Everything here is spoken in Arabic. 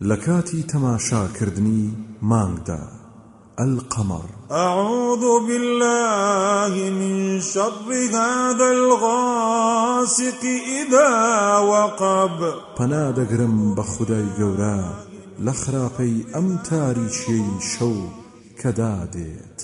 لكاتي تماشا كردني مانگدا القمر. أعوذ بالله من شر هذا الغاسق إذا وقب. پنادەگرم بە خودای گەورە لە خراپەی ئەم تاریشەی شەو کەدا دێت